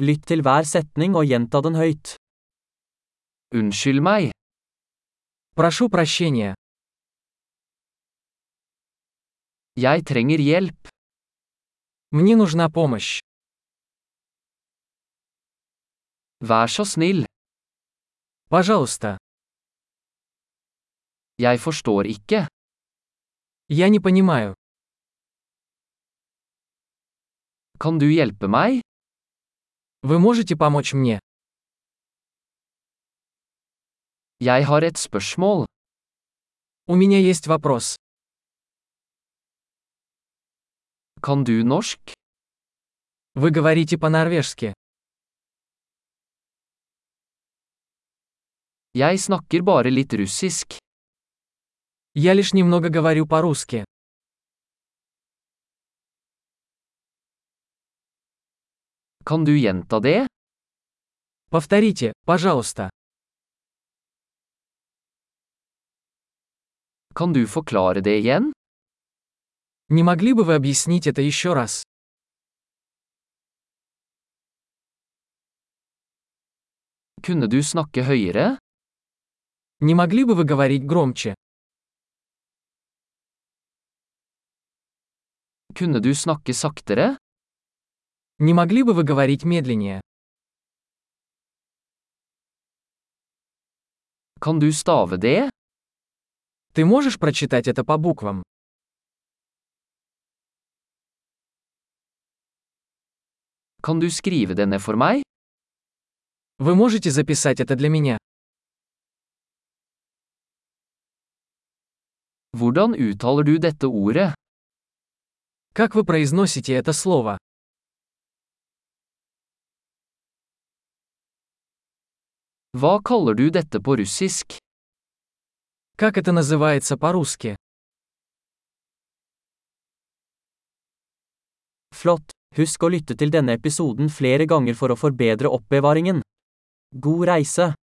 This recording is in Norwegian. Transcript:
Lytt til hver setning og gjenta den høyt. Unnskyld meg. Прошу прощения. Jeg trenger hjelp. Мне нужна помощь. Vær så snill. Пожалуйста. Jeg forstår ikke. Я не понимаю. Kan du hjelpe meg? Вы можете помочь мне? Jeg har et spørsmål. У меня есть вопрос. Kan du norsk? Вы говорите по-норвежски. Jeg snakker bare litt russisk. Я лишь немного говорю по-русски. Kan du gjenta det? Повторите, пожалуйста. Kan du forklare det igjen? Не могли бы вы объяснить это еще раз? Kunne du snakke høyere? Не могли бы вы говорить громче? Kunne du snakke saktere? Не могли бы вы говорить медленнее? Kan du stave det? Ты можешь прочитать это по буквам? Kan du skrive det ned for meg? Вы можете записать это для меня? Hvordan uttaler du dette ordet? Как вы произносите это слово? Hva kaller du dette på russisk? Как это называется по-русски? Flott! Husk å lytte til denne episoden flere ganger for å forbedre oppbevaringen. God reise!